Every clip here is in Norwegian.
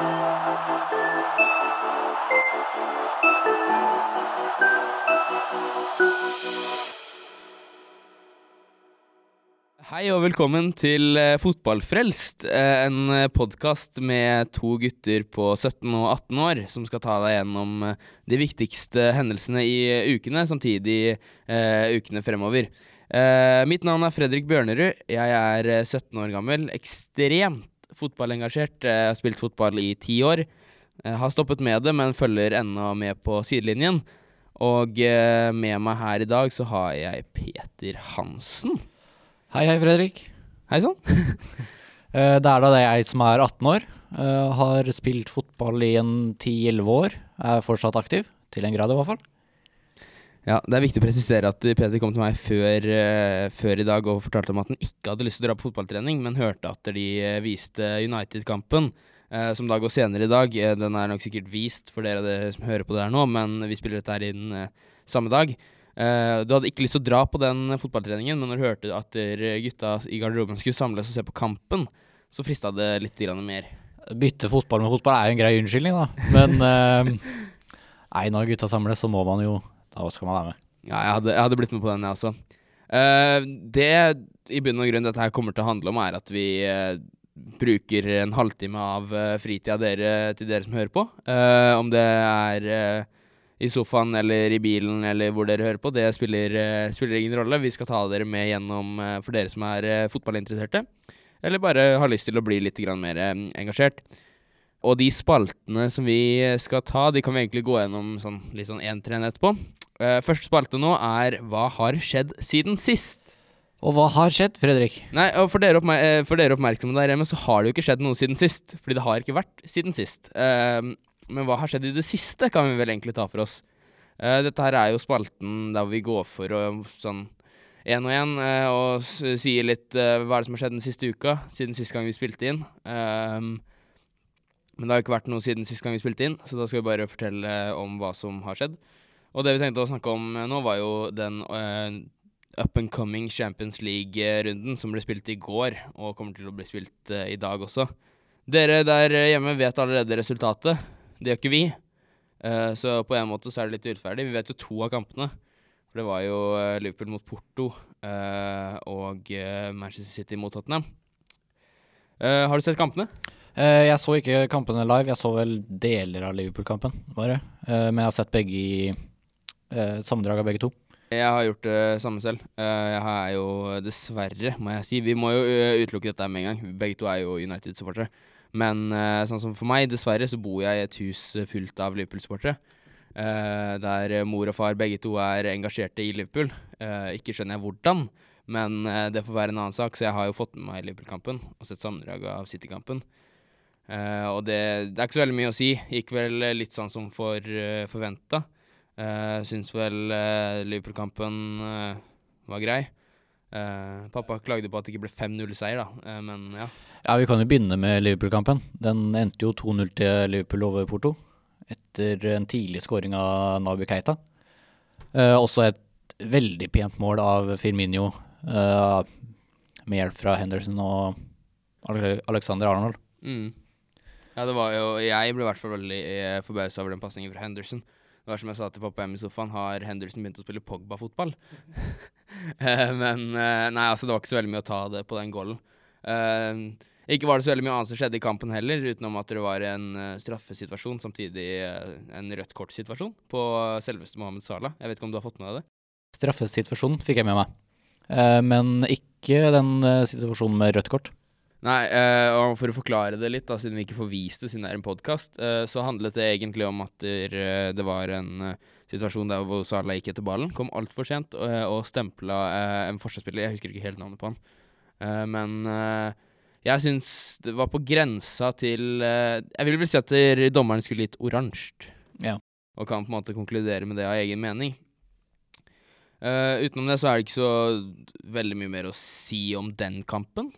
Hei og velkommen til eh, Fotballfrelst, eh, en podkast med to gutter på 17 og 18 år som skal ta deg gjennom eh, de viktigste hendelsene i eh, ukene, samtidig uh, ukene fremover. Uh, mitt navn er Fredrik Bjørnerud. Jeg er eh, 17 år gammel, ekstremt fotballengasjert. Jeg har spilt fotball i ti år. Jeg har stoppet med det, men følger ennå med på sidelinjen. Og eh, med meg her i dag så har jeg Peter Hansen. Hei, hei, Fredrik. Hei sann. Eh, Det er da det jeg som er 18 år. eh, Har spilt fotball i en 10-11 år. Er fortsatt aktiv. Til en grad, i hvert fall. Ja, Det er viktig å presisere at Peter kom til meg før, eh, før i dag og fortalte om at han ikke hadde lyst til å dra på fotballtrening, men hørte at de eh, viste United-kampen, Uh, som da går senere i dag. Uh, den er nok sikkert vist for dere det, som hører på det her nå, men vi spiller dette her inn uh, samme dag. Du hadde ikke lyst til å dra på den fotballtreningen, men når du hørte at gutta i garderoben skulle samles og se på kampen, så frista det litt mer. Bytte fotball med fotball er jo en grei unnskyldning, da. Men nei, når gutta samles, så må man jo Da skal man være med. Ja, jeg hadde, jeg hadde blitt med på den, jeg også. Uh, det i bunn og grunn dette her kommer til å handle om, er at vi uh, bruker en halvtime av uh, fritida dere, til dere som hører på. Uh, om det er i sofaen eller i bilen eller hvor dere hører på, det spiller, spiller ingen rolle. Vi skal ta dere med gjennom for dere som er fotballinteresserte, eller bare har lyst til å bli litt mer engasjert. Og de spaltene som vi skal ta, de kan vi egentlig gå gjennom sånn, litt sånn én til etterpå. Uh, første spalte nå er Hva har skjedd siden sist? Og hva har skjedd, Fredrik? Nei, og for dere, oppmer eh, for dere oppmerksomme der hjemme, så har det jo ikke skjedd noe siden sist. Fordi det har ikke vært siden sist. Uh, men hva har skjedd i det siste, kan vi vel egentlig ta for oss. Uh, dette her er jo spalten der vi går for å sånn én og én og sier litt hva er det som har skjedd den siste uka, siden sist gang vi spilte inn. Eh, men det har jo ikke vært noe siden sist gang vi spilte inn, så da skal vi bare fortelle om hva som har skjedd. Og det vi tenkte å snakke om eh, nå, var jo den uh, up and coming Champions League-runden som ble spilt i går, og kommer til å bli spilt uh, i dag også. Dere der hjemme vet allerede resultatet. Det gjør ikke vi. Uh, så på en måte så er det litt urettferdig. Vi vet jo to av kampene. For det var jo eh, Liverpool mot Porto eh, og eh, Manchester City mot Tottenham. Eh, har du sett kampene? Eh, jeg så ikke kampene live. Jeg så vel deler av Liverpool-kampen, bare. Eh, men jeg har sett begge i eh, sammendrag av begge to. Jeg har gjort det samme selv. Jeg er jo dessverre, må jeg si Vi må jo utelukke dette med en gang. Begge to er jo United-supportere. Men sånn som for meg, dessverre, så bor jeg i et hus fullt av Liverpool-supportere. der mor og far begge to er engasjerte i Liverpool. Ikke skjønner jeg hvordan, men det får være en annen sak. Så jeg har jo fått med meg Liverpool-kampen og sett sammendrag av City-kampen. Eh, og det, det er ikke så veldig mye å si. Gikk vel eh, litt sånn som for uh, forventa. Uh, syns vel uh, Liverpool-kampen eh, var grei. Eh, pappa klagde på at det ikke ble 5-0-seier, da. Eh, men ja. Ja, Vi kan jo begynne med Liverpool-kampen. Den endte jo 2-0 til Liverpool over Porto. Etter en tidlig skåring av Naby Keita. Eh, også et veldig pent mål av Firmino eh, med hjelp fra Henderson og Alexander Arnold. Mm. Ja, det var jo Jeg ble i hvert fall veldig eh, forbausa over den pasningen fra Henderson. Det var som jeg sa til pappa hjemme i sofaen, har Henderson begynt å spille Pogba-fotball? Eh, men eh, nei, altså, det var ikke så veldig mye å ta det på den goalen. Ikke var det så veldig mye annet som skjedde i kampen heller, utenom at det var en straffesituasjon, samtidig en rødt kort-situasjon på selveste Mohammed Salah. Jeg vet ikke om du har fått med deg det? Straffesituasjonen fikk jeg med meg. Men ikke den situasjonen med rødt kort. Nei, eh, og for å forklare det litt, da, siden vi ikke får vist det siden det er en podkast, eh, så handlet det egentlig om at der, eh, det var en situasjon der hvor Salah gikk etter ballen, kom altfor sent og, og stempla en forsvarsspiller, jeg husker ikke helt navnet på han, men jeg syns det var på grensa til Jeg vil vel si at dommeren skulle gitt oransje, Ja. og kan på en måte konkludere med det av egen mening. Uh, utenom det så er det ikke så veldig mye mer å si om den kampen.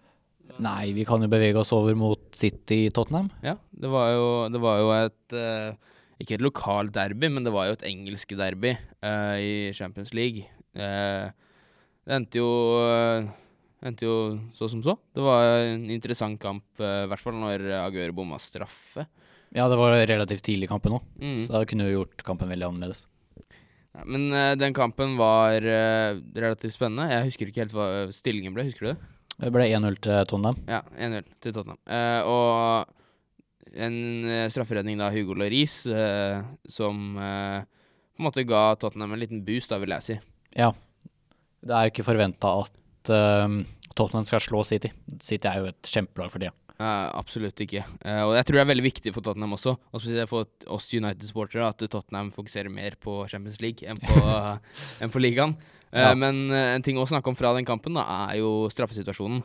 Nei, vi kan jo bevege oss over mot City Tottenham. Ja, det var jo, det var jo et eh, Ikke et lokalt derby, men det var jo et engelsk derby eh, i Champions League. Eh, det endte jo eh, endte jo så som så. Det var en interessant kamp, eh, i hvert fall når Aguero bomma straffe. Ja, det var relativt tidlig i kampen òg, Mm. så da kunne vi gjort kampen veldig annerledes. Ja, men eh, den kampen var relativt spennende. Jeg husker ikke helt hva stillingen ble, husker du det? Det ble 1-0 til Tottenham. Ja, 1-0 til Tottenham. Eh, og en uh, strafferedning da Hugo Lloris eh, som eh, på en måte ga Tottenham en liten boost, da vil jeg si. Ja. Det er jo ikke forventa at ehm, Tottenham skal slå City. City er jo et kjempelag for. Eh, absolutt ikke. Eh, og jeg tror det er veldig viktig for Tottenham også, og spesielt for oss United-sportere, at Tottenham fokuserer mer på Champions League enn på, enn på ligaen. Eh, Ja. Men eh, en ting å snakke om fra den kampen, da, er jo straffesituasjonen.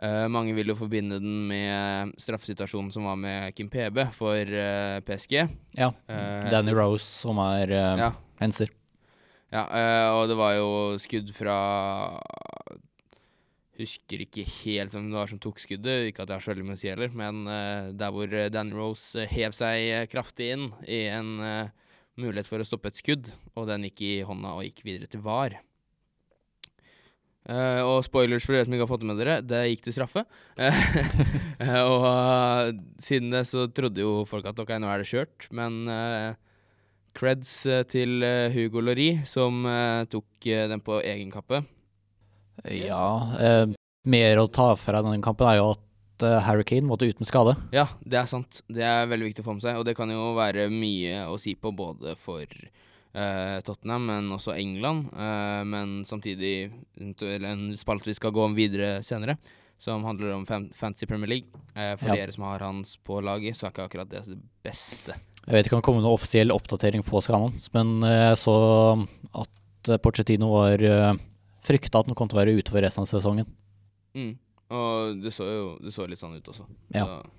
Eh, mange vil jo forbinde den med straffesituasjonen som var med Kim PB for PSG. Ja. Danny Rose som er uh, Ja. henser. Ja, og det var jo skudd fra Husker ikke helt hvem det var som tok skuddet, ikke at jeg har så veldig mye å si heller, men der hvor Danny Dan Rose hev seg kraftig inn i en mulighet for å stoppe et skudd, og den gikk i hånda og gikk videre til VAR. Eh, og spoilers for dere som ikke har fått det med dere, det gikk til straffe. Eh, og uh, siden det så trodde jo folk at ok, nå er det kjørt, men uh, creds eh, til eh, Hugo Lori, som eh, tok eh, den på egen kappe. Ja. eh, mer å ta fra denne kampen er jo at uh, Harry Kane måtte ut med skade. Ja, det er sant. Det er veldig viktig å få med seg, og det kan jo være mye å si på både for eh, Tottenham, men også England. eh, men samtidig en spalt spalte vi skal gå om videre senere, som handler om fan Fantasy Premier League. Eh, for Ja. dere som har hans på laget, så er ikke akkurat det det beste. Jeg vet ikke om det kommer noen offisiell oppdatering på skaden hans, men eh, jeg så at Porcetino var frykta at han kom til å være ute for resten av sesongen. Mm. Og det så jo det så litt sånn ut også. Ja. Så.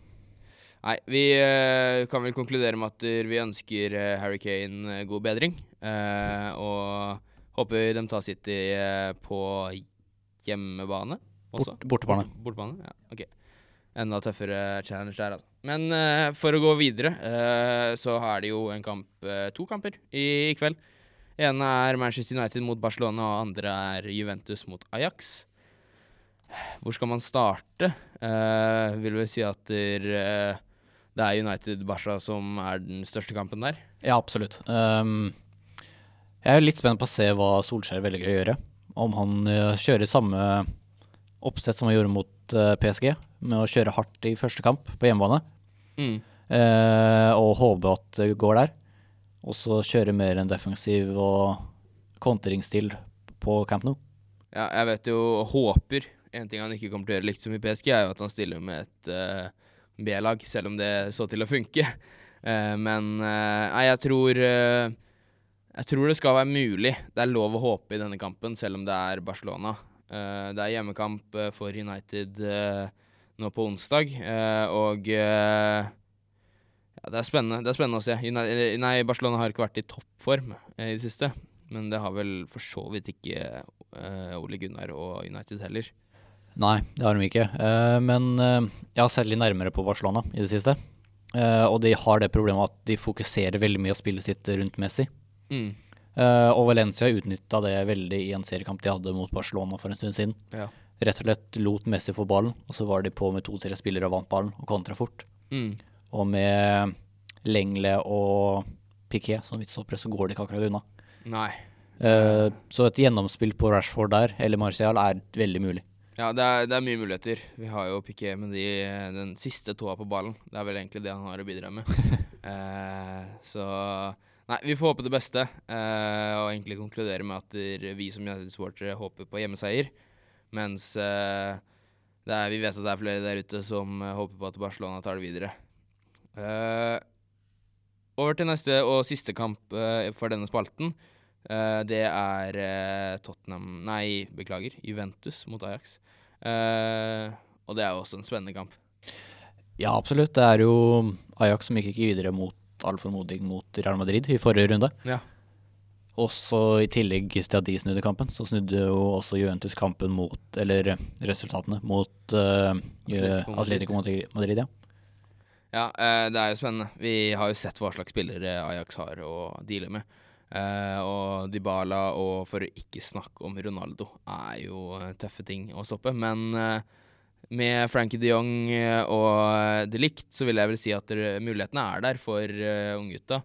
Nei, vi uh, kan vel konkludere med at vi ønsker uh, Harry Kane eh, god bedring. Uh, og håper de tar City på hjemmebane også. Bort, bortebane. Bortebane, ja, ok. Enda tøffere challenge der, altså. Men for å gå videre, så er det jo en kamp, to kamper i, i kveld. ene er Manchester United mot Barcelona, og andre er Juventus mot Ajax. Hvor skal man starte? Uh, vil vel si at der, eh, det er United-Barca som er den største kampen der. Ja, absolutt. Um, jeg er litt spent på å se hva Solskjær velger å gjøre. Om han eh, kjører samme oppsett som han gjorde mot eh, PSG, med å kjøre hardt i første kamp på hjemmebane, Mm. Uh, og håpe at det går der. Og så kjøre mer en defensiv og kontringsstil på Camp Nou. Ja, jeg vet jo håper En ting han ikke kommer til å gjøre likt som i PSG, er jo at han stiller med et eh, B-lag, selv om det så til å funke. Eh, men eh, nei, jeg tror eh, Jeg tror det skal være mulig. Det er lov å håpe i denne kampen, selv om det er Barcelona. Det er hjemmekamp for United nå på onsdag, og ja, det er spennende. Det er spennende å se. Nei, Barcelona har ikke vært i toppform i det siste. Men det har vel for så vidt ikke Ole Gunnar og United heller. Nei, det har de ikke. Eh, men jeg har sett litt nærmere på Barcelona i det siste. Eh, og de har det problemet at de fokuserer veldig mye av spillet sitt rundt Messi. Mm. Eh, og Valencia utnytta det veldig i en seriekamp de hadde mot Barcelona for en stund siden. Ja. Rett og slett lot Messi få ballen, og så var de på med to-tre spillere og vant ballen og kontra fort. Mm. Og med Lengle og Piquet som midtstoppere, så går de ikke akkurat unna. Nei. Så et gjennomspill på Rashford der, eller Martial, er veldig mulig. Ja, det er, det er mye muligheter. Vi har jo Piqué med de, den siste tåa på ballen. Det er vel egentlig det han har å bidra med. eh, så Nei, vi får håpe det beste, eh, og egentlig konkludere med at vi som United-supportere håper på hjemmeseier. Mens eh, det er, vi vet at det er flere der ute som eh, håper på at Barcelona tar det videre. Eh, over til neste og siste kamp eh, for denne spalten. Eh, det er uh, Tottenham Nei, beklager. Juventus mot Ajax. Uh, og det er jo også en spennende kamp. Ja, absolutt. Det er jo Ajax som gikk ikke videre mot all formodning mot Real Madrid i forrige runde. Ja. Også i tillegg til at de snudde kampen, så snudde jo også Juventus kampen mot, eller resultatene, mot uh, Atletico Madrid. Atletico Madrid. Madrid ja. Ja, det er jo spennende. Vi har jo sett hva slags spillere Ajax har å deale med. Eh, og Dybala, og for å ikke snakke om Ronaldo, er jo eh, tøffe ting å stoppe. Men eh, med Frankie de Jong og de Ligt, så vil jeg vel si at dere- mulighetene er der for uh, unggutta.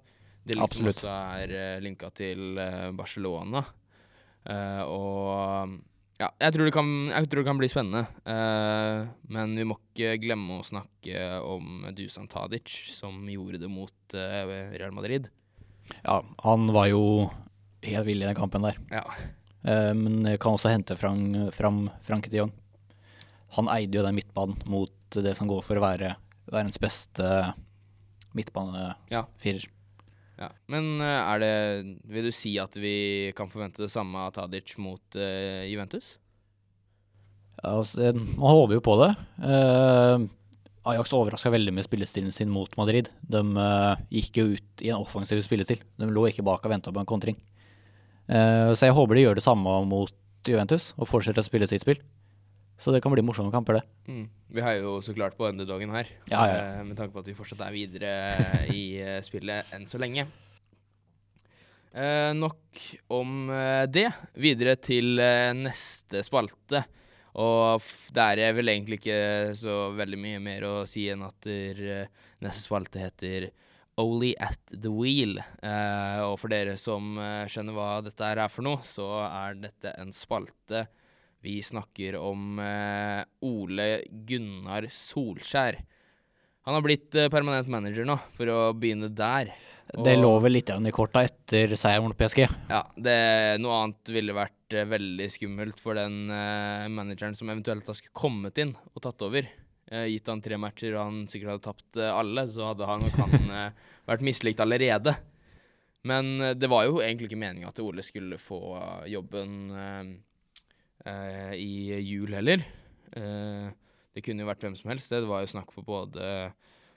De Ligt som også er uh, linka til Barcelona. Og ja, jeg tror, det kan, jeg tror det kan bli spennende. Uh, men vi må ikke glemme å snakke om Dusan Tadic, som gjorde det mot uh, Real Madrid. Ja, han var jo helt vill i den kampen der. Ja. Eh, men jeg kan også hente fram, fram Frank de Jong. Han eide jo den midtbanen mot det som går for å være verdens beste midtbanefirer. Ja. Men eh, er det Vil du si at vi kan forvente det samme av Tadic mot eh, Juventus? Altså, man håper jo på det. Eh, Ajax overraska veldig med spillestilen sin mot Madrid. De uh, gikk jo ut i en offensiv spillestil. De lå ikke bak og venta på en kontring. Uh, så jeg håper de gjør det samme mot Juventus og fortsetter å spille sitt spill. Så det kan bli morsomme kamper, det. Vi heier jo så klart på underdogen her, Ja, ja. Uh, med tanke på at vi fortsatt er videre i spillet enn så lenge. Nok om det. Videre til neste spalte. Og der er vel egentlig ikke så veldig mye mer å si enn at der, eh, neste spalte heter Only at the wheel. Eh, og for dere som eh, skjønner hva dette er for noe, så er dette en spalte vi snakker om eh, Ole Gunnar Solskjær. Han har blitt eh, permanent manager nå, for å begynne der. Det lå vel litt i korta etter seieren mot PSG. Ja, det, noe annet ville vært eh, veldig skummelt for den uh, manageren som eventuelt skulle kommet inn og tatt over. Uh, gitt han tre matcher og han sikkert hadde tapt uh, alle, så hadde han nok han vært mislikt allerede. Men det var jo egentlig ikke meninga at Ole skulle få jobben i jul heller. Eh, det kunne jo vært hvem som helst. Det var jo snakk på både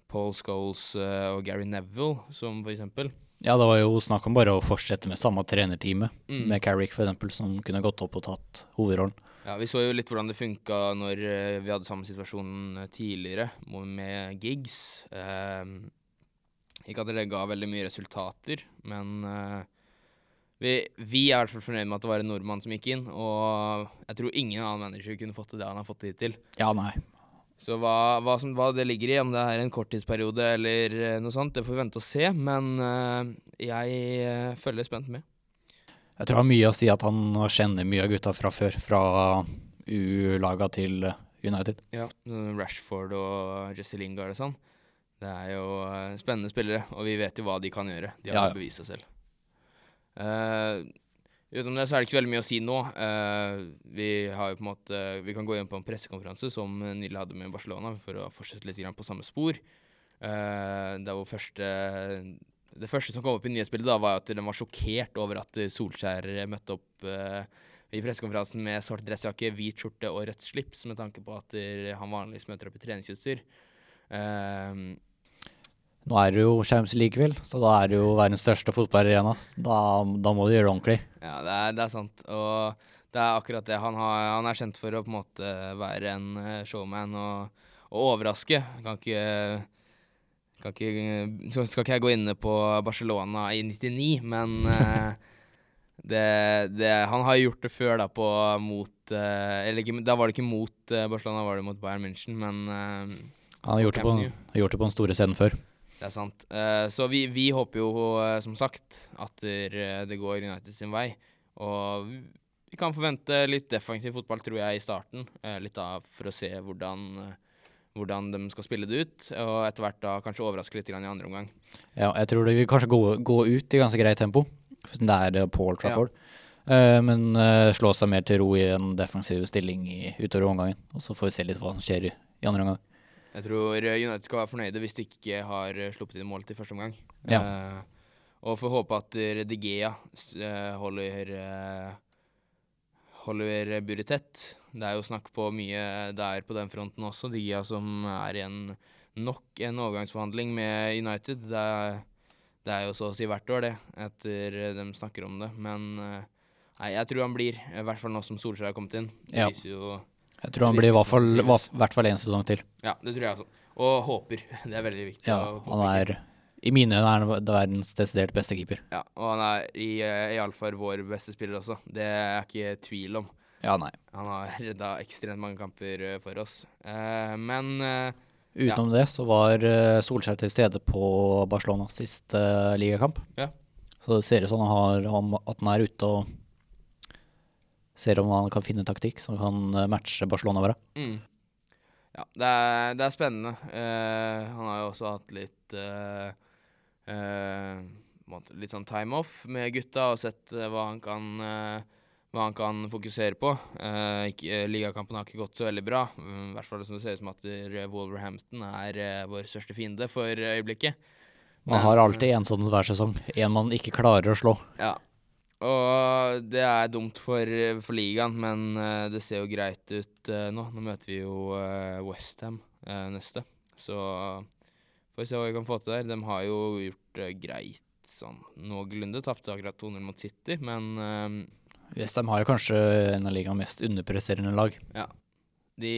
Paul Scholes eh, og Gary Neville, som for eksempel. Ja, det var jo snakk om bare å fortsette med samme trenerteamet, Mm. med Carrick f.eks., som kunne gått opp og tatt hovedrollen. Ja, Vi så jo litt hvordan det funka når eh, vi hadde samme situasjon eh, tidligere med gigs. Eh, ikke at det ga veldig mye resultater, men eh, vi, vi er i hvert fall fornøyd med at det var en nordmann som gikk inn. Og jeg tror ingen annen manager kunne fått til det han har fått hittil. Ja, nei. Så hva, hva, som, hva det ligger i, om det er en korttidsperiode eller eh, noe sånt, det får vi vente og se. Men eh, jeg eh, følger spent med. Jeg tror det har mye å si at han kjenner mye av gutta fra før, fra U-laga til United. Ja, Rashford og Jesse Lingard og sånn. Det er jo spennende spillere, og vi vet jo hva de kan gjøre. De har Ja, ja. bevist seg selv. Uh, utenom det så er det ikke så veldig mye å si nå. Uh, vi måte Vi kan gå inn på en pressekonferanse som nylig hadde med Barcelona, for å fortsette litt på samme spor. Uh, det var første Det første som kom opp i nyhetsbildet, da var at de var sjokkert over at Solskjær møtte opp eh, i pressekonferansen med svart dressjakke, hvit skjorte og rødt slips, med tanke på at eh, han vanligvis møter opp i treningsutstyr. Eh, Nå er det jo Champions likevel, så da er det jo verdens største fotballarena. Da, da må du gjøre det ordentlig. ja, det er, det er sant. Og det er akkurat det. Han, har, han er kjent for å på en måte være en eh, showman og, og overraske. Kan ikke, kan ikke skal ikke jeg gå inne på Barcelona i 99, men eh, det, det, han har gjort det før, da, på mot eh, Eller da var det ikke mot Barcelona, var det mot Bayern München, men Han har gjort det på, har gjort det på den store scenen før. Det er sant. Uh, så vi, vi håper jo, uh, som sagt, at eh, det går United sin vei. Og vi- kan forvente litt defensiv fotball, tror jeg, i starten. Uh, litt da for å se hvordan, hvordan de skal spille det ut. Og etter hvert da kanskje overraske litt i andre omgang. Ja, jeg tror det vil kanskje gå, gå ut i ganske greit tempo, siden det er Paul Trafford. Ja. men slå seg mer til ro i en defensiv stilling i, utover omgangen. Og så får vi se litt hva som skjer i, i andre omgang. Jeg tror United skal være fornøyde hvis de ikke har sluppet inn mål til første omgang. Ja. Uh, og får håpe at De Gea eh, holder uh, holder buret tett. Det er jo snakk på mye der på den fronten også. De Gea som er i en nok en overgangsforhandling med United. Det er, det er jo så å si hvert år, det, etter de snakker om det. Men uh, nei, jeg tror han blir, i hvert fall nå som Solskjær har kommet inn. Det Ja. viser jo Jeg tror han blir i hvert fall, hvert fall en sesong til. Ja, det tror jeg også. Og håper. Det er veldig viktig. Ja, han er I mine øyne er han verdens desidert beste keeper. Ja, og han er i, iallfall vår beste spiller også. Det er jeg ikke tvil om. Ja, nei. Han har redda ekstremt mange kamper uh, for oss. Eh, men Utenom det så var Solskjær til stede på Barcelona siste ligakamp. Ja. Så det ser ut som han har, at han er ute og ser om han kan finne taktikk som kan matche Barcelona bra. Mm. Ja, det er, det er spennende. han har jo også hatt litt Uh, litt sånn time off med gutta og sett uh, hva, han kan, uh, hva han kan fokusere på. Ikke, ligakampen har ikke gått så veldig bra. Mm, I hvert fall som det ser ut som at Wolverhampton er vår største fiende for øyeblikket. Man har alltid en sånn hver sesong. En man ikke klarer å slå. Ja. Og det er dumt for, for ligaen, men det ser jo greit ut nå. Nå møter vi jo Westham neste. Så Får vi se hva vi kan få til der. De har jo gjort det greit sånn noenlunde. Tapte akkurat 2-0 mot City, men uh, Westham har jo kanskje en av ligaens mest underpresterende lag. Ja. De,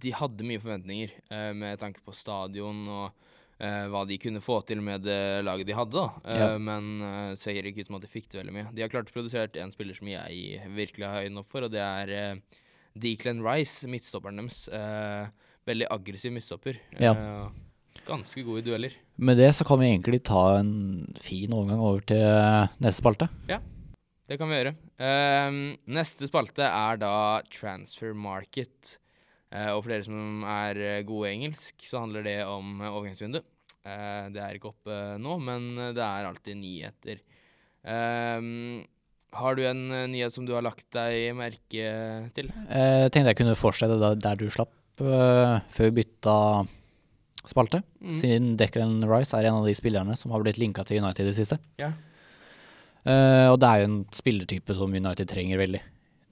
de hadde mye forventninger uh, med tanke på stadion og uh, hva de kunne få til med det laget de hadde, da. Ja. Men uh, ser ikke ut som at de fikk til veldig mye. De har klart å produsere en spiller som jeg virkelig har øynene opp for, og det er Declan Rice, midtstopperen deres. veldig aggressiv midtstopper. Ja. Ganske gode dueller. Med det så kan vi egentlig ta en fin overgang over til neste spalte. Ja, det kan vi gjøre. Neste spalte er da transfer market. Uh, og for dere som er gode i engelsk, så handler det om overgangsvindu. Uh, det er ikke oppe nå, men det er alltid nyheter. Ehm, har du en nyhet som du har lagt deg merke til? Jeg tenkte jeg kunne fortsette der du slapp, før vi bytta spalte, mm. siden Declan Rice er en av de spillerne som har blitt linka til United i det siste. Yeah. Uh, og det er jo en spillertype som United trenger veldig.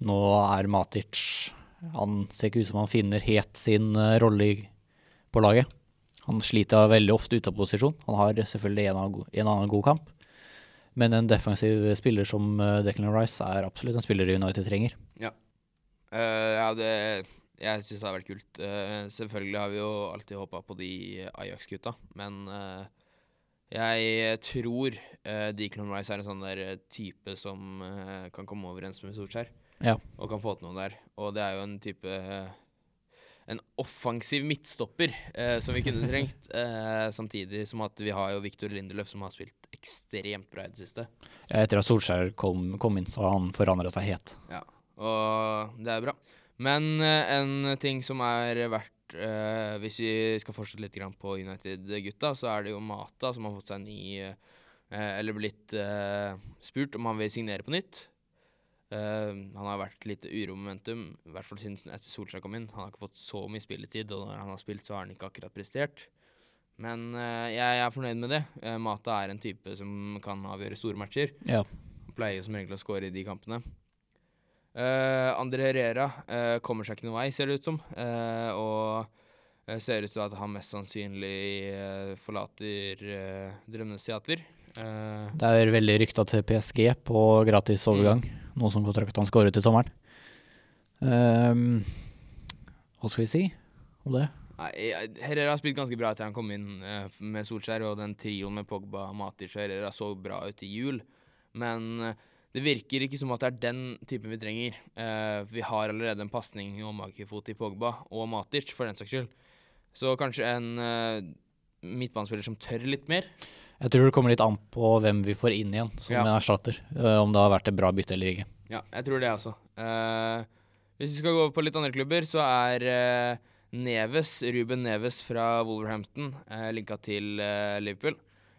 Nå er Matic Han ser ikke ut som han finner helt sin uh, rolle på laget. Han sliter veldig ofte ute av posisjon. Han har selvfølgelig en, av, en annen god kamp. Men en defensiv spiller som uh, Declan Rice er absolutt en spiller United trenger. Ja, ja det jeg syns det har vært kult. Uh, selvfølgelig har vi jo alltid håpa på de Ajax-gutta, men uh, jeg tror uh, Declan Rice er en sånn der type som uh, kan komme overens med Solskjær. Ja. Og kan få til noe der. Og det er jo en type En offensiv midtstopper som vi kunne trengt. samtidig som at vi har jo Viktor Lindeløf, som har spilt ekstremt bra i det siste. Ja, etter at Solskjær kom, kom inn, så har han forandra seg helt. Ja, og det er bra. Men eh, en ting som er verdt uh, Hvis vi skal fortsette litt på United-gutta, så er det jo Mata som har fått seg ny uh, Eller blitt spurt om han vil signere på nytt. Han har vært litt uromomentum, i hvert fall siden etter Solskjær kom inn. Han har ikke fått så mye spilletid, og når han har spilt, så har han ikke akkurat prestert. Men jeg er fornøyd med det. Mata er en type som kan avgjøre store matcher. Ja. Han pleier som regel å score i de kampene. Uh, André Herrera uh, kommer seg ikke noen vei, ser det ut som. Uh, og ser ut til at han mest sannsynlig forlater Drømmenes teater. Det er veldig rykta til PSG på gratis mm. overgang, mm. noe som kontrakten skal ut i sommeren. Um, hva skal vi si om det? Herrera har spilt ganske bra etter han kom inn med Solskjær, og den trioen med Pogba, Matic og Herrera så bra ut i jul. Men det virker ikke som at det er den typen vi trenger. Vi har allerede en pasning og makefot i Pogba og Matic, for den saks skyld. Så kanskje en midtbanespiller som tør litt mer. Jeg tror det kommer litt an på hvem vi får inn igjen som ja. erstatter. Uh, om det har vært et bra bytte eller ikke. Ja, jeg tror det også. hvis vi skal gå på litt andre klubber, så er Neves, Ruben Neves fra Wolverhampton linka til Liverpool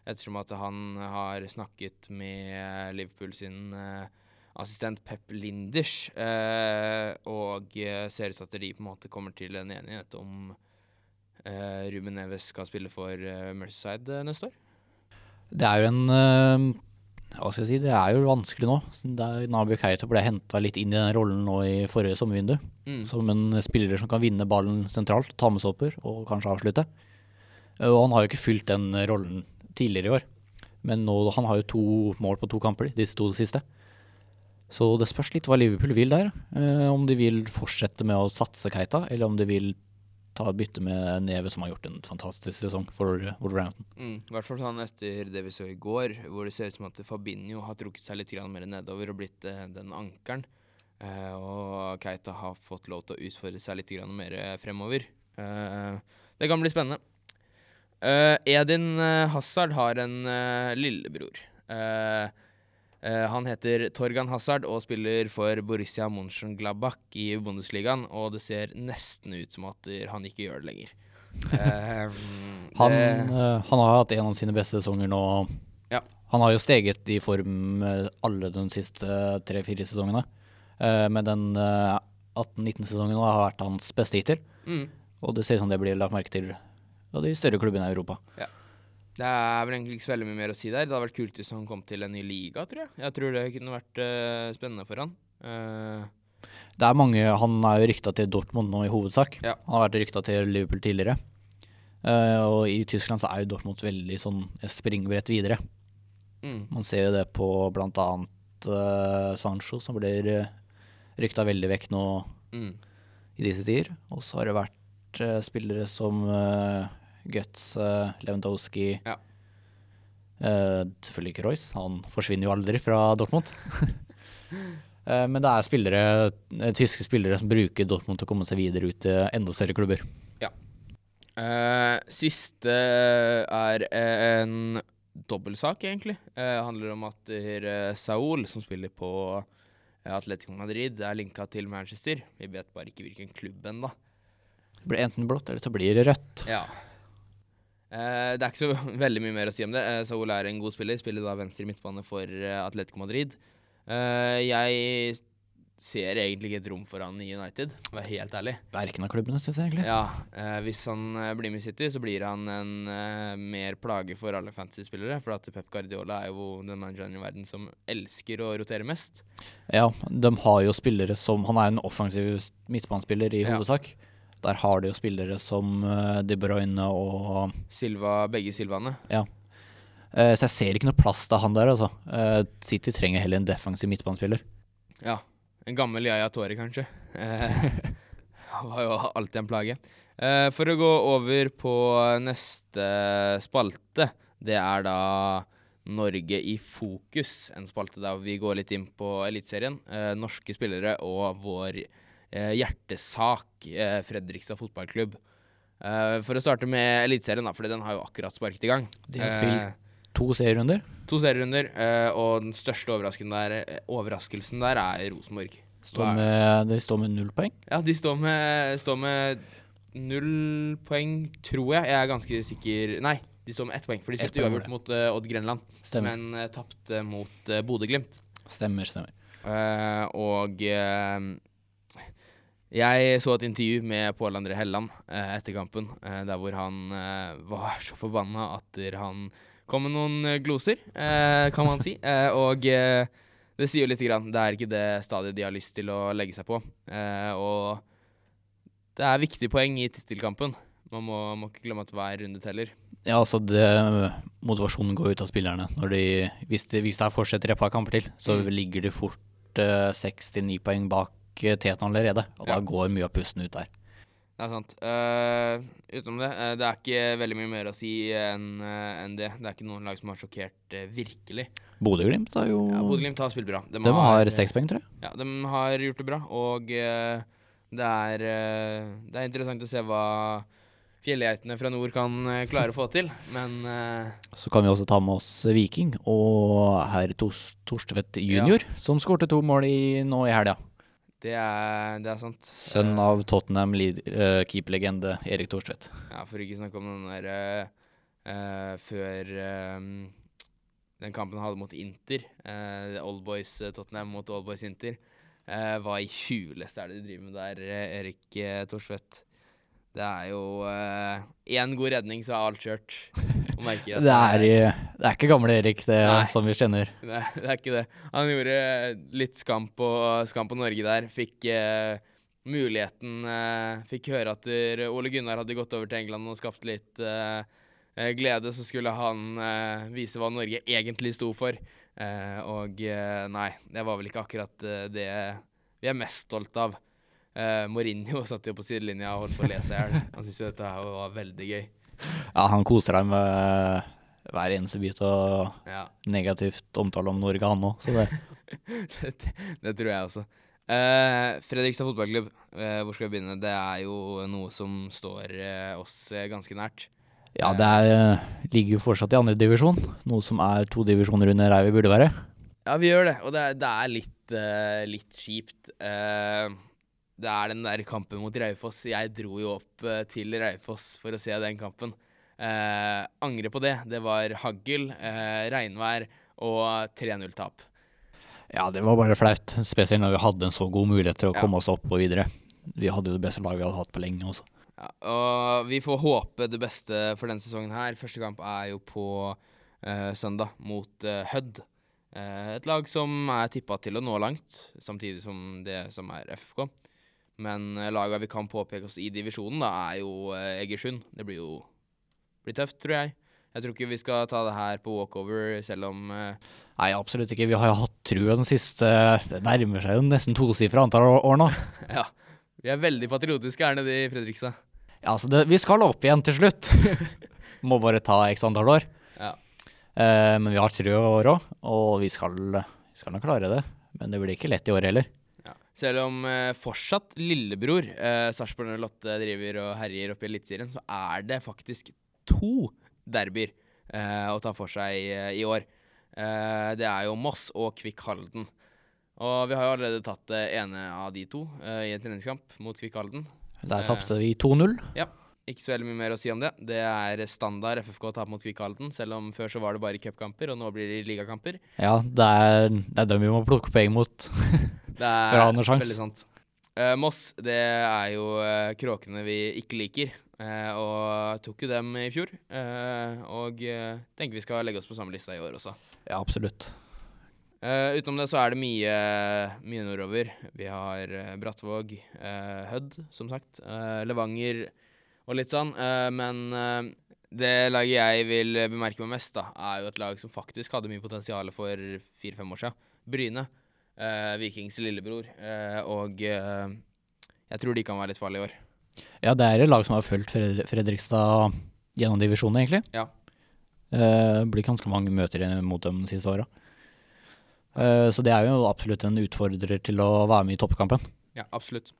ettersom at han har snakket med Liverpool sin uh, assistent Pep Linders, uh, og uh, ser ut til at de på en måte kommer til en enighet om Ruben Neves skal spille for Merceside neste år. Det er jo en hva skal jeg si, det er jo vanskelig nå. Nabi Keita ble henta litt inn i den rollen nå i forrige sommervindu. Mm. Som en spiller som kan vinne ballen sentralt, ta med stopper og kanskje avslutte. Og han har jo ikke fylt den rollen tidligere i år. Men nå, han har jo to mål på to kamper, disse to siste. Så det spørs litt hva Liverpool vil der. Eh, om de vil fortsette med å satse Keita, eller om de vil ta et bytte med Neve, som har gjort en fantastisk sesong for Wolverhampton. Mm, I hvert fall sånn etter det vi så i går, hvor det ser ut som at Fabinho har trukket seg litt mer nedover og blitt eh, den ankeren. Eh, og Keita har fått lov til å utfordre seg litt mer eh, fremover. Eh, det kan bli spennende. Eh, Edin eh, Hazard har en lillebror. Eh, han heter Torgan Hazard og spiller for Borussia Mönchengladbach i Bundesligaen, og det ser nesten ut som at eh, han ikke gjør det lenger. Eh, Han, det, eh, han har hatt en av sine beste sesonger nå. Ja. Han har jo steget i form eh, alle de siste tre-fire sesongene. Eh, men den eh, 18-19-sesongen har vært hans beste hittil. mm, Og det ser ut som det blir lagt merke til av de større klubbene i Europa. Det er vel egentlig ikke så veldig mye mer å si der. Det hadde vært kult hvis han kom til en ny liga, tror jeg. Jeg tror det kunne vært uh, spennende for han. Uh, Det er mange, Han er jo rykta til Dortmund nå i hovedsak. Ja. Han har vært rykta til Liverpool tidligere. Uh, og i Tyskland så er jo Dortmund veldig sånn springbrett videre. mm, Man ser jo det på blant annet eh, Sancho, som blir uh, rykta veldig vekk nå mm. i disse tider. Og så har det vært spillere som uh, Guts, uh, Lewandowski Ja. uh, selvfølgelig ikke Royce, han forsvinner jo aldri fra Dortmund. uh, men det er spillere, tyske spillere som bruker Dortmund til å komme seg videre ut til enda større klubber. Ja. siste er en dobbeltsak, egentlig. Det handler om at Saul, som spiller på Atletico Madrid, er linka til Manchester. Vi vet bare ikke hvilken klubb ennå. Det blir enten blått, eller så blir det rødt. Ja. Eh, det er ikke så veldig mye mer å si om det. Eh, Saul er en god spiller. Spiller da venstre midtbane for eh, Atletico Madrid. Jeg ser egentlig ikke et rom for han i United, for å være helt ærlig. Verken av klubbene, syns jeg egentlig. Ja, hvis han blir med i City, så blir han en mer plage for alle fantasy-spillere. For at Pep Guardiola er jo den manageren i verden som elsker å rotere mest. Ja, de har jo spillere som Han er en offensiv midtbanespiller i Ja. Der har de jo spillere som eh, De Bruyne og Silva, begge Silvaene. Ja. Eh, så jeg ser ikke noe plass til han der, altså. Eh, City trenger heller en defensiv midtbanespiller. Ja. En gammel Yaya Tore, kanskje. Han var jo alltid en plage. For å gå over på neste spalte, det er da Norge i fokus. En spalte der vi går litt inn på Eliteserien. Norske spillere og vår hjertesak, eh, Fredrikstad fotballklubb. Eh, for å starte med Eliteserien, for den har jo akkurat sparket i gang. De har Eh, spilt to serierunder. To serierunder, eh, og den største overraskelsen der, eh, overraskelsen der er Rosenborg. Står med, de står med null poeng. Ja, de står med, står med null poeng, tror jeg. Jeg er ganske sikker Nei, de står med ett poeng, for de spilte uavgjort mot uh, Odd Grenland. Stemmer. Men uh, tapte mot uh, Bodø-Glimt. Stemmer, stemmer. Uh, og eh, jeg så et intervju med Pål André Helland eh, etter kampen, eh, der hvor han eh, var så forbanna at han kom med noen eh, gloser, eh, kan man si. Eh, og det sier jo lite grann. Det er ikke det stadiet de har lyst til å legge seg på. Eh, og det er viktige poeng i tittelkampen. Man må, må ikke glemme at hver runde teller. Ja, altså det, motivasjonen går ut av spillerne. Når de, hvis, det, hvis det fortsetter et par kamper til, så Mm. ligger de fort seks til ni poeng bak eh, teten allerede. Og Ja. da går mye av pusten ut der. Det er sant. Uh, utenom det, uh, det er ikke veldig mye mer å si enn uh, en det. Det er ikke noen lag som har sjokkert virkelig. Bodø-Glimt har jo Ja, Bodø-Glimt har spilt bra. De, De har seks poeng, tror jeg. Ja, de har gjort det bra, og det, er, det er interessant å se hva fjellgeitene fra nord kan klare å få til, men Så kan vi også ta med oss Viking og herr Tors Torstvedt jr., som skårte to mål i, nå i helga. Det, er, det er sant. Sønn Eh, av Tottenham uh, keeperlegende Erik Thorstvedt. Ja, for ikke snakke om den der uh, før um, den kampen han hadde mot Inter, uh, Oldboys Boys Tottenham mot Oldboys Inter, Uh, hva i huleste er det de driver med der, Erik uh, Thorstvedt? Det er jo én god redning, så er alt kjørt. Det er, i- det er ikke gamle Erik, det Nei. som vi kjenner. Nei, det er ikke det. Han gjorde litt skam på, skam på Norge der. Fikk eh, muligheten eh, Fikk høre at Ole Gunnar hadde gått over til England og skapt litt eh, eh, glede. Så skulle han eh, vise hva Norge egentlig sto for. Eh, og eh, nei, det var vel ikke akkurat eh, det vi er mest stolt av. Eh, Mourinho satt jo på sidelinja og holdt på å le seg i hjel. Han syntes jo dette var veldig gøy. Ja, han koser deg med hver eneste bit av Ja, negativt omtale om Norge, han òg. Så det det, det tror jeg også. Eh, Fredrikstad fotballklubb, eh, hvor skal vi begynne? Det er jo noe som står eh, oss ganske nært. Ja, det er, ligger jo fortsatt i andre divisjon, noe som er to divisjoner under der vi burde være. Ja, vi gjør det, og det, det er litt, litt kjipt. Eh, det er den der kampen mot Raufoss. Jeg dro jo opp til Raufoss for å se den kampen. Eh, angre på det. Det var hagl, eh, regnvær og 3-0-tap. Ja, det var bare flaut, spesielt når vi hadde en så god mulighet til å Ja. komme oss opp og videre. Vi hadde jo det beste laget vi hadde hatt på lenge også. Ja, og vi får håpe det beste for denne sesongen her. Første kamp er jo på eh, søndag mot eh, Hødd. Eh, et lag som er tippa til å nå langt, samtidig som det som er FFK. Men eh, laga vi kan påpeke oss i divisjonen, da, er jo eh, Egersund. Det blir jo blir tøft, tror jeg. Jeg tror ikke vi skal ta det her på walkover, selv om uh, Nei, absolutt ikke. Vi har jo hatt trua den siste Det nærmer seg jo nesten tosifra antall år nå. Ja. Vi er veldig patriotiske her nede i Fredrikstad. Ja, altså det, vi skal opp igjen til slutt. Må bare ta x antall år. Ja. Uh, men vi har trua år òg, og vi skal, vi skal nok klare det. Men det blir ikke lett i år heller. Ja. Selv om uh, fortsatt lillebror eh, Sarpsborg 08 driver og herjer oppe i Eliteserien, så er det faktisk to derbyer eh, å ta for seg eh, i år. Eh, det er jo Moss og Kvikk Halden. Og vi har jo allerede tatt det ene av de to i en treningskamp mot Kvikk Halden. Der tapte vi 2-0. Ikke så veldig mye mer å si om det. Det er standard FFK å tape mot Kvikk Halden, selv om før så var det bare cupkamper, og nå blir det ligakamper. Ja, det er, det er dem vi må plukke poeng mot. Det er For å ha noe sjans. veldig sant. Eh, Moss, det er jo uh, kråkene vi ikke liker. Eh, og tok jo dem i fjor. eh, og uh, tenker vi skal legge oss på samme lista i år også. Ja, absolutt. Eh, utenom det så er det mye, mye nordover. Vi har eh, Brattvåg, eh, Hødd, som sagt. eh, Levanger og litt sånn. eh, men eh, det laget jeg vil bemerke meg mest, da, er jo et lag som faktisk hadde mye potensial for fire-fem år siden. Bryne. eh, Vikings lillebror. eh, og eh, jeg tror de kan være litt farlige i år. Ja, det er et lag som har fulgt Fred Fredrikstad gjennom divisjonen, egentlig. Ja. Uh, blir ganske mange møter mot dem de siste åra. Uh, så det er jo absolutt en utfordrer til å være med i toppkampen. Ja, absolutt.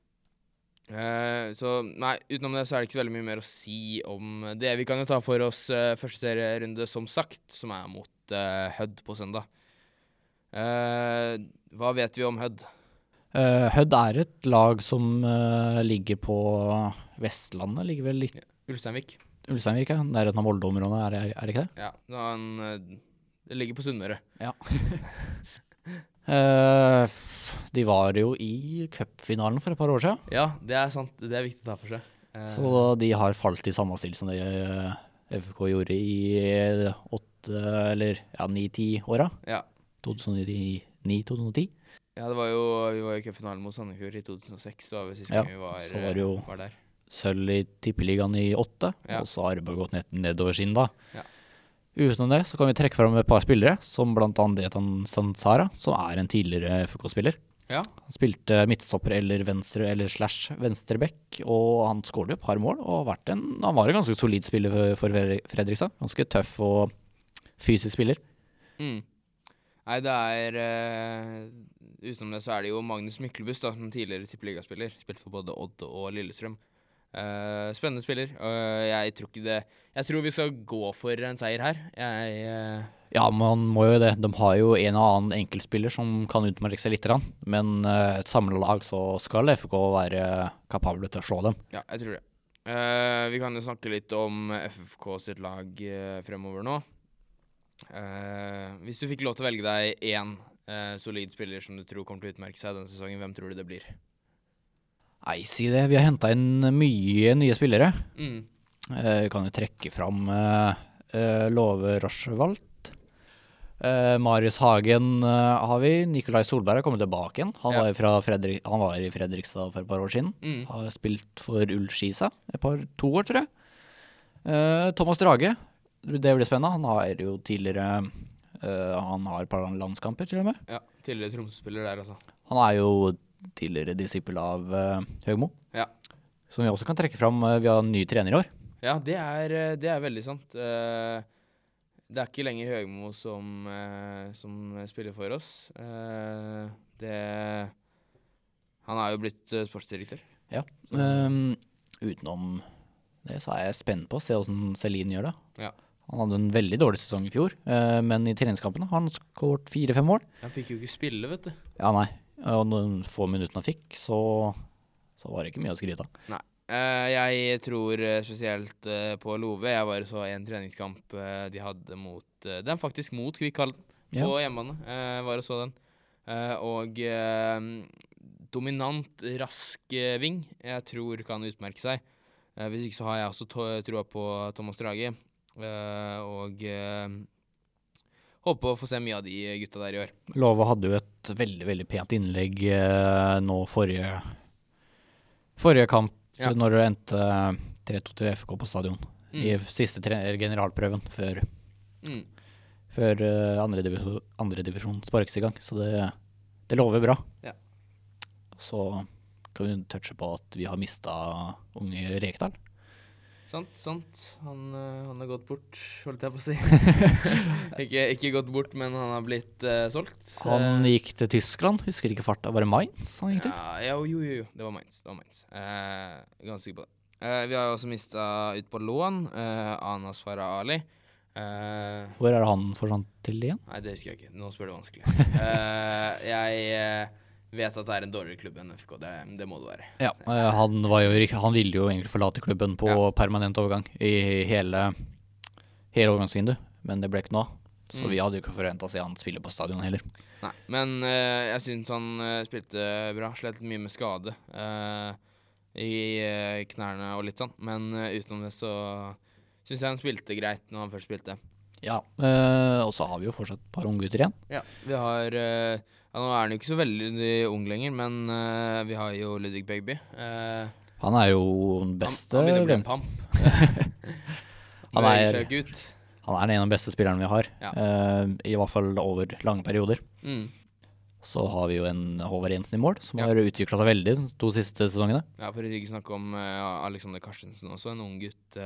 Uh, så nei, utenom det så er det ikke så veldig mye mer å si om det. Vi kan jo ta for oss første serierunde, som sagt, som er mot Hødd på søndag. Hva vet vi om Hødd? Uh, Hødd er et lag som uh, ligger på Vestlandet, ligger vel litt Ulsteinvik? Ulsteinvik, ja. Nærheten av Molde-området, er, er, er det ikke det? Ja, han, eh, det ligger på Sunnmøre. Ja. Uh, de var jo i cupfinalen for et par år siden, Ja, det er sant. Det er viktig å ta for seg. Uh, så de har falt i samme stil som det FK gjorde i åtte, eller ja, ni-ti åra. ja. 2009-2010. Ja, det var jo Vi var i cupfinalen mot Sandefjord i 2006. Det var vel siste Ja, gang vi var, så var det jo- var der. Sølv i tippeligaen i åtte, Ja. og så har bare gått ned, nedover siden da. Ja. Utenom det så kan vi trekke fram et par spillere, som blant annet Etan Sansara, som er en tidligere FK-spiller. Ja. Han spilte midtstopper eller venstre eller slash venstreback, og han skåret et par mål. og en, Han var en ganske solid spiller for, for Fredrikstad. Ganske tøff og fysisk spiller. Mm. Nei, det er eh, Utenom det så er det jo Magnus Myklebust, da, som tidligere tippeligaspiller. Spilt for både Odd og Lillestrøm. Uh, spennende spiller. og jeg tror ikke det Jeg tror vi skal gå for en seier her. Jeg uh... Ja, man må jo det. De har jo en og annen enkeltspiller som kan utmerke seg litt, grann. men eh, et samla lag så skal FK være kapable til å slå dem. Ja, jeg tror det. Vi kan jo snakke litt om FFK sitt lag fremover nå. Hvis du fikk lov til å velge deg én eh, solid spiller som du tror kommer til å utmerke seg denne sesongen, hvem tror du det blir? Nei, si det. Vi har henta inn mye nye spillere. Mm. Eh, Vi kan jo trekke fram eh, Love Rochevalt. Eh, Marius Hagen eh, har vi. Nikolai Solberg har kommet tilbake igjen. Han, Ja. var, fra Fredrik, han var i Fredrikstad for et par år siden. Mm. Har spilt for Ullskisa et par, to år, tror jeg. Eh, Thomas Drage, det blir spennende. Han har jo tidligere eh, Han har et par landskamper, til og med. Ja, tidligere Tromsø-spiller der, altså. Han er jo tidligere disippel av eh, Høgmo. Ja. Som vi også kan trekke fram. eh, vi har en ny trener i år. Ja, det er, eh, det er veldig sant. Eh, Det er ikke lenger Høgmo som, eh, som spiller for oss. Eh, Det Han er jo blitt eh, sportsdirektør. Ja. Um, utenom det så er jeg spent på å se åssen Celine gjør det. Ja. Han hadde en veldig dårlig sesong i fjor, eh, men i treningskampene har han skåret fire-fem mål. Han fikk jo ikke spille, vet du. Ja, nei. Og noen få minuttene han fikk, så, så var det ikke mye å skryte av. Nei. jeg tror eh, spesielt eh, på Love. Jeg bare så en treningskamp eh, de hadde mot eh, Den faktisk mot Kvikkhallen Ja. på hjemmebane. Eh, var og så den. Eh, og eh, dominant, rask eh, ving. Jeg tror kan utmerke seg. Eh, hvis ikke så har jeg også troa på Thomas Drage. Eh, og eh, håper å få se mye av de gutta der i år. Love hadde jo et veldig, veldig pent innlegg eh, nå forrige Forrige kamp, Ja. når det endte 3-2 til FK på stadion. Mm. I siste generalprøven før, Mm. før andredivisjon andre divisjon sparkes i gang. Så det, det lover bra. Ja. Så kan vi touche på at vi har mista unge Rekdal. Sant, sant. Han, eh, han har gått bort, holdt jeg på å si. ikke, ikke gått bort, men han har blitt uh, solgt. Han Eh, gikk til Tyskland, husker ikke farta. Var det Mainz han gikk til? ja, jo, jo, jo. Det var Mainz. Det var Mainz. Uh, ganske sikker på det. Uh, vi har også mista ut på lån Anas Farah Ali. Hvor er det han forsvant til igjen? nei, det husker jeg ikke. Nå spør du vanskelig. Jeg vet at det er en dårligere klubb enn FK. Det, det må det være. Ja, eh, han, var jo, han ville jo egentlig forlate klubben på Ja. permanent overgang i hele, hele overgangsvinduet, men det ble ikke noe av. Så Mm. vi hadde jo ikke forventa å se han spille på stadion heller. Nei, men uh, jeg syns han uh, spilte bra. Slet mye med skade uh, i knærne og litt sånn. Men utenom det så syns jeg han spilte greit når han først spilte. Ja, og så har vi jo fortsatt et par unggutter igjen. Ja, vi har ja, Nå er han jo ikke så veldig ung lenger, men uh, vi har jo Ludvig Begby. Uh, Han er jo den beste han begynner å bli en pamp. Han er-. Han er en av de beste spillerne vi har, Ja. uh, i hvert fall over lange perioder. Mm. Så har vi jo en Håvard Jensen i mål, som Ja. har utvikla seg veldig de to siste sesongene. Ja, for å ikke snakke om Alexander Karstensen også, en ung gutt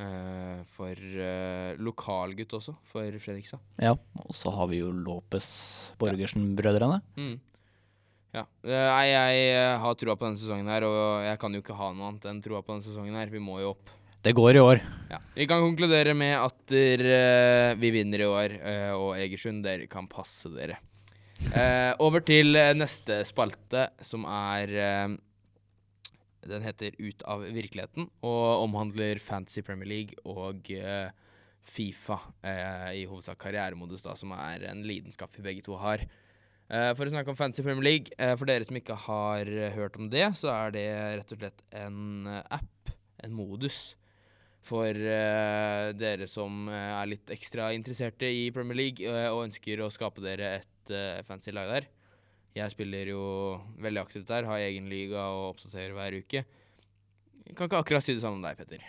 eh, for uh, Lokalgutt også, for Fredrikstad. Ja, og så har vi jo Lopez Borgersen-brødrene. Mm. Ja. Uh, Nei, jeg eh, har troa på denne sesongen her, og jeg kan jo ikke ha noe annet enn troa på denne sesongen her. Vi må jo opp. Det går i år. Ja. Vi kan konkludere med at eh, vi vinner i år, og Egersund, dere kan passe dere. Over til neste spalte, som er Den heter Ut av virkeligheten, og omhandler Fantasy Premier League og uh, Fifa, Uh, i hovedsak karrieremodus, da, som er en lidenskap vi begge to har. Uh, for å snakke om Fantasy Premier League, for dere som ikke har hørt om det, så er det rett og slett en app, en modus, for dere som er litt ekstra interesserte i Premier League og ønsker å skape dere et fancy lag der. Jeg spiller jo veldig aktivt der, har egen liga og oppdaterer hver uke. Jeg kan ikke akkurat si det samme om deg, Petter.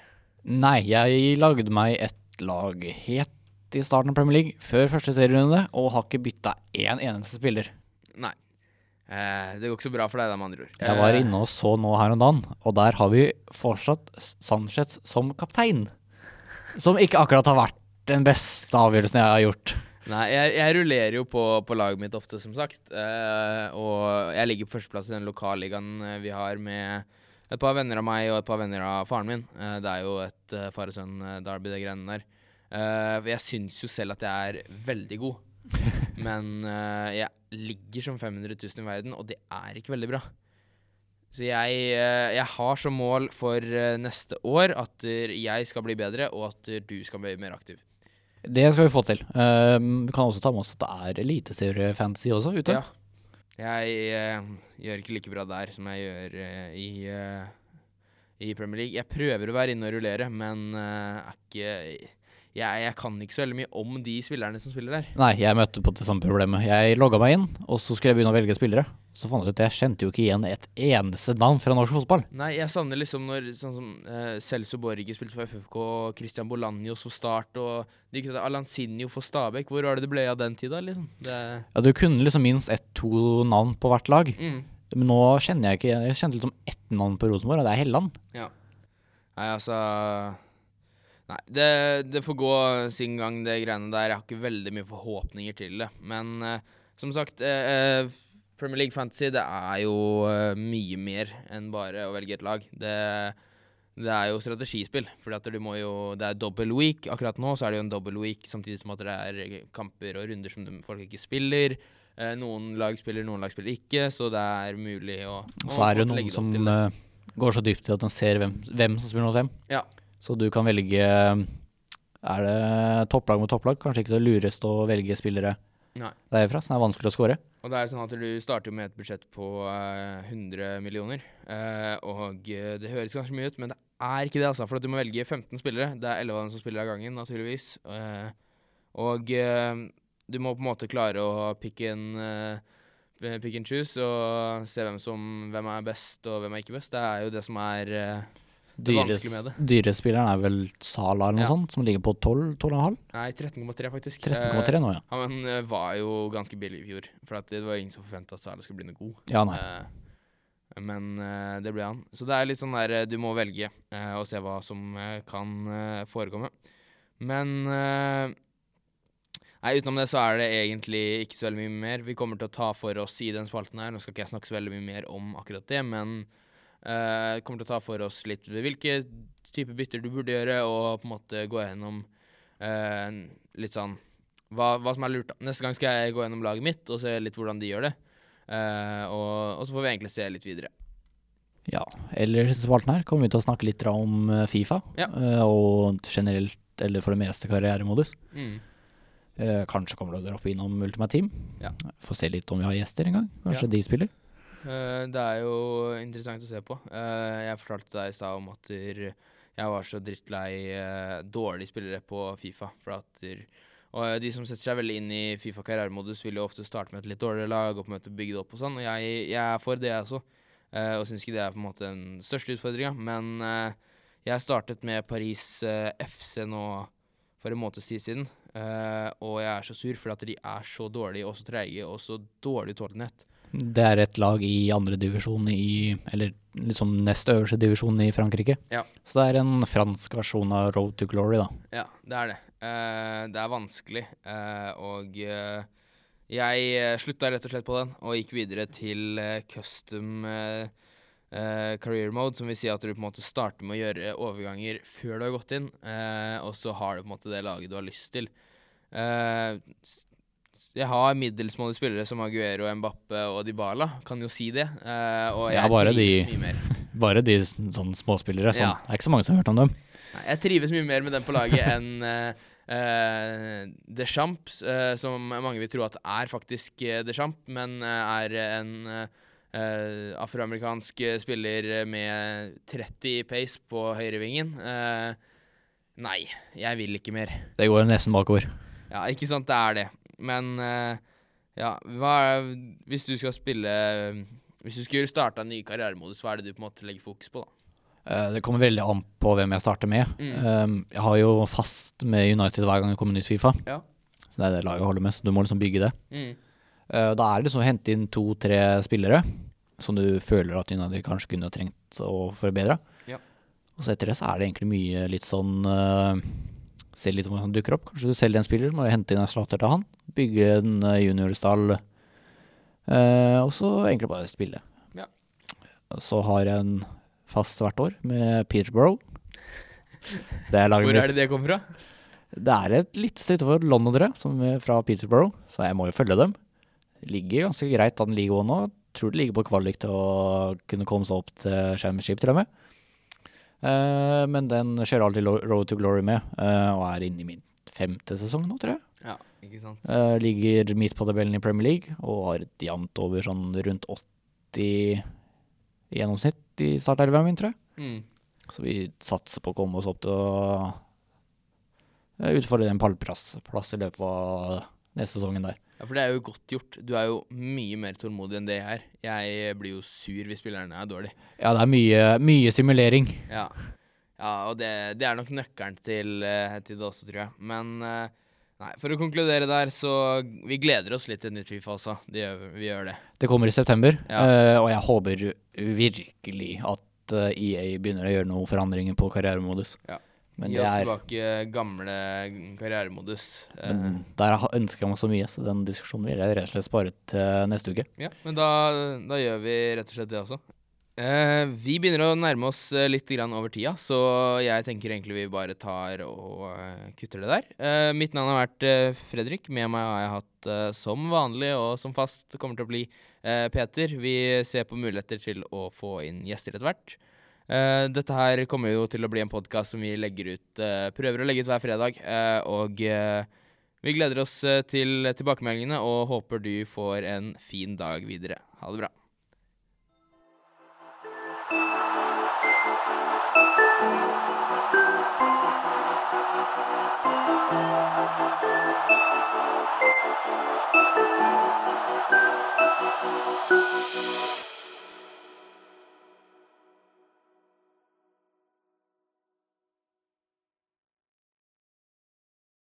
Nei, jeg lagde meg et lag helt i starten av Premier League, før første serierunde, og har ikke bytta én eneste spiller. Nei. Eh, det går ikke så bra for deg, da, med andre ord. Jeg var Eh, inne og så nå her om dagen, og der har vi fortsatt Sanchez som kaptein. Som ikke akkurat har vært den beste avgjørelsen jeg har gjort. Nei, jeg, jeg rullerer jo på, på laget mitt ofte, som sagt. Uh, og jeg ligger på førsteplass i den lokalligaen eh, vi har med et par venner av meg og et par venner av faren min. Uh, det er jo et uh, far og sønn-derby, det greiene der. Jeg syns jo selv at jeg er veldig god. Men jeg ligger som 500 000 i verden, og det er ikke veldig bra. Så jeg, jeg har som mål for neste år at jeg skal bli bedre, og at du skal bli mer aktiv. Det skal vi få til. Um, vi kan også ta med oss at det er eliteseriefantasy også ute. Ja. Jeg uh, gjør ikke like bra der som jeg gjør uh, i, uh, i Premier League. Jeg prøver å være inne og rullere, men er ikke jeg, jeg kan ikke så veldig mye om de spillerne som spiller der. Nei, jeg møtte på det samme problemet. Jeg logga meg inn, og så skulle jeg begynne å velge spillere. Så fant jeg ut at jeg kjente jo ikke igjen et eneste navn fra norsk fotball. Nei, jeg savner liksom når sånn som uh, Celso Borge spilte for FFK, Christian Bolanjos for Start, og de Alansinho for Stabæk. Hvor var det det ble av den tida, liksom? Det, Ja, Du kunne liksom minst ett-to navn på hvert lag. mm, Men nå kjenner jeg ikke Jeg kjente litt som ett navn på Rosenborg, og det er Helland. Nei, altså Nei, det, det får gå sin gang, det greiene der. Jeg har ikke veldig mye forhåpninger til det. Men uh, som sagt, uh, Premier League Fantasy det er jo uh, mye mer enn bare å velge et lag. Det, det er jo strategispill. Må jo Det er double week. Akkurat nå så er det jo en double week samtidig som at det er kamper og runder som folk ikke spiller. Noen lag spiller, noen lag spiller ikke, så det er mulig å å så er det noen som det. går så dypt i at de ser hvem, hvem som spiller mot hvem. Ja. Så du kan velge Er det topplag mot topplag? Kanskje ikke det lureste å velge spillere Nei. derfra, det er vanskelig å score. Og det er sånn at du starter med et budsjett på eh, 100 millioner. eh, og eh, det høres kanskje mye ut, men det er ikke det, altså. For at du må velge 15 spillere. Det er 11 av dem som spiller av gangen, naturligvis. Eh, og eh, du må på en måte klare å pick and, eh, pick and choose og se hvem som hvem er best og hvem er ikke best. Det er jo det som er det. Dyrespilleren er vel Sala eller noe Ja. sånt, som ligger på 12, 12,5? Nei, 13,3 faktisk. 13,3 nå, ja. Eh, han eh, var jo ganske billig i fjor, for det var ingen som forventa at Sala skulle bli noe god. Ja, nei. Eh, men det ble han. Så det er litt sånn der du må velge og se hva som kan forekomme. Men Nei, utenom det så er det egentlig ikke så veldig mye mer. Vi kommer til å ta for oss i den spalten her. Nå skal ikke jeg snakke så veldig mye mer om akkurat det, men eh, kommer til å ta for oss litt hvilke typer bytter du burde gjøre, og på en måte gå gjennom uh, litt sånn hva, hva som er lurt. Neste gang skal jeg gå gjennom laget mitt og se litt hvordan de gjør det. Uh, og, og så får vi egentlig se litt videre. Ja, ellers i spalten her kommer vi til å snakke litt om Fifa, Ja. og generelt, eller for det meste, karrieremodus. Mm. Kanskje kommer det å droppe innom Ultimate Team. Ja. Få se litt om vi har gjester en gang. Kanskje Ja. de spiller. Eh, det er jo interessant å se på. Uh, jeg fortalte deg i stad om at jeg var så drittlei uh, dårlige spillere på Fifa. For at og de som setter seg veldig inn i Fifa karrieremodus, vil jo ofte starte med et litt dårligere lag og på en måte bygge det opp og sånn. Og jeg, jeg er for det, jeg også. Og syns ikke det er på en måte den største utfordringa. Men jeg startet med Paris FC nå for en måneds tid siden. Uh, og jeg er så sur fordi at de er så dårlige og så treige og så dårlig utholdenhet. Det er et lag i andre divisjon i Eller liksom nest øverste divisjon i Frankrike. Ja. Så det er en fransk versjon av Road to Glory, da. Ja, det er det. Uh, det er vanskelig, uh, og uh, jeg uh, slutta rett og slett på den og gikk videre til custom career mode, som vil si at du på en måte starter med å gjøre overganger før du har gått inn, og så har du på en måte det laget du har lyst til. S- jeg har middelsmålige spillere som Aguero, Mbappe og Dybala, kan jo si det. Uh, og jeg Ja, bare trives de- mye mer. Bare de s- sånne småspillere. Sånn. Ja. Det er ikke så mange som har hørt om dem. Nei, jeg trives mye mer med dem på laget enn uh, Deschamps, uh, som mange vil tro at er faktisk uh, Deschamps, men er en afroamerikansk spiller med 30 pace på høyrevingen. Uh, nei, jeg vil ikke mer. Det går nesten bakover. Ja, ikke sant, det er det. Men eh, ja, er Hvis du skal spille Hvis du skulle starta en ny karrieremodus, hva er det du på en måte legger fokus på, da? Eh, det kommer veldig an på hvem jeg starter med. Mm. Um, jeg har jo fast med United hver gang det kommer nytt Fifa. Ja. Så det er det laget jeg holder med, så du må liksom bygge det. Mm. Eh, da er det liksom å hente inn to-tre spillere som du føler at United kanskje kunne trengt å forbedre. Ja. Og så etter det så er det egentlig mye litt sånn Se litt om han dukker opp. Kanskje du selger en spiller, må hente inn en slater til han. Bygge en uh, juniorstall. eh, og så egentlig bare spille. Ja. Så har jeg en fast hvert år med Peterborough. Det er Hvor er det det kommer fra? det er et lite sted utenfor London, tror jeg, som fra Peterborough, så jeg må jo følge dem. Det ligger ganske greit an ligaen nå. Tror det ligger på kvalik til å kunne komme seg opp til Championship, til og med. Eh, men den kjører alltid Road to Glory med, eh, og er inne i min femte sesong nå, tror jeg. Ja, ikke sant. Eh, ligger midt på tabellen i Premier League, og har et jevnt over sånn rundt 80 i gjennomsnitt i startelveren min, tror jeg. Mm. Så vi satser på å komme oss opp til å utfordre en pallplass i løpet av neste sesongen der. Ja, for det er jo godt gjort. Du er jo mye mer tålmodig enn det jeg er. Jeg blir jo sur hvis spillerne er dårlig. Ja, det er mye, mye simulering. Ja, ja og det, det er nok nøkkelen til, eh, til det også, tror jeg. Men eh, Nei, For å konkludere der, så vi gleder oss litt til nytt Fifa også. Det gjør, vi gjør det. Det kommer i september, Ja. eh, og jeg håper virkelig at EA begynner å gjøre noen forandringer på karrieremodus. Ja. Men Gi det oss er tilbake gamle karrieremodus. Eh, men der har- ønsker jeg meg så mye, så den diskusjonen vil jeg rett og slett spare til neste uke. Ja, men da, da gjør vi rett og slett det også. Eh, vi begynner å nærme oss eh, litt grann over tida, så jeg tenker egentlig vi bare tar og eh, kutter det der. Eh, mitt navn har vært eh, Fredrik. Med meg har jeg hatt eh, som vanlig og som fast kommer til å bli eh, Peter. Vi ser på muligheter til å få inn gjester etter hvert. Uh, dette her kommer jo til å bli en podkast som vi legger ut, uh, prøver å legge ut hver fredag. Eh, og vi gleder oss til tilbakemeldingene og håper du får en fin dag videre. Ha det bra.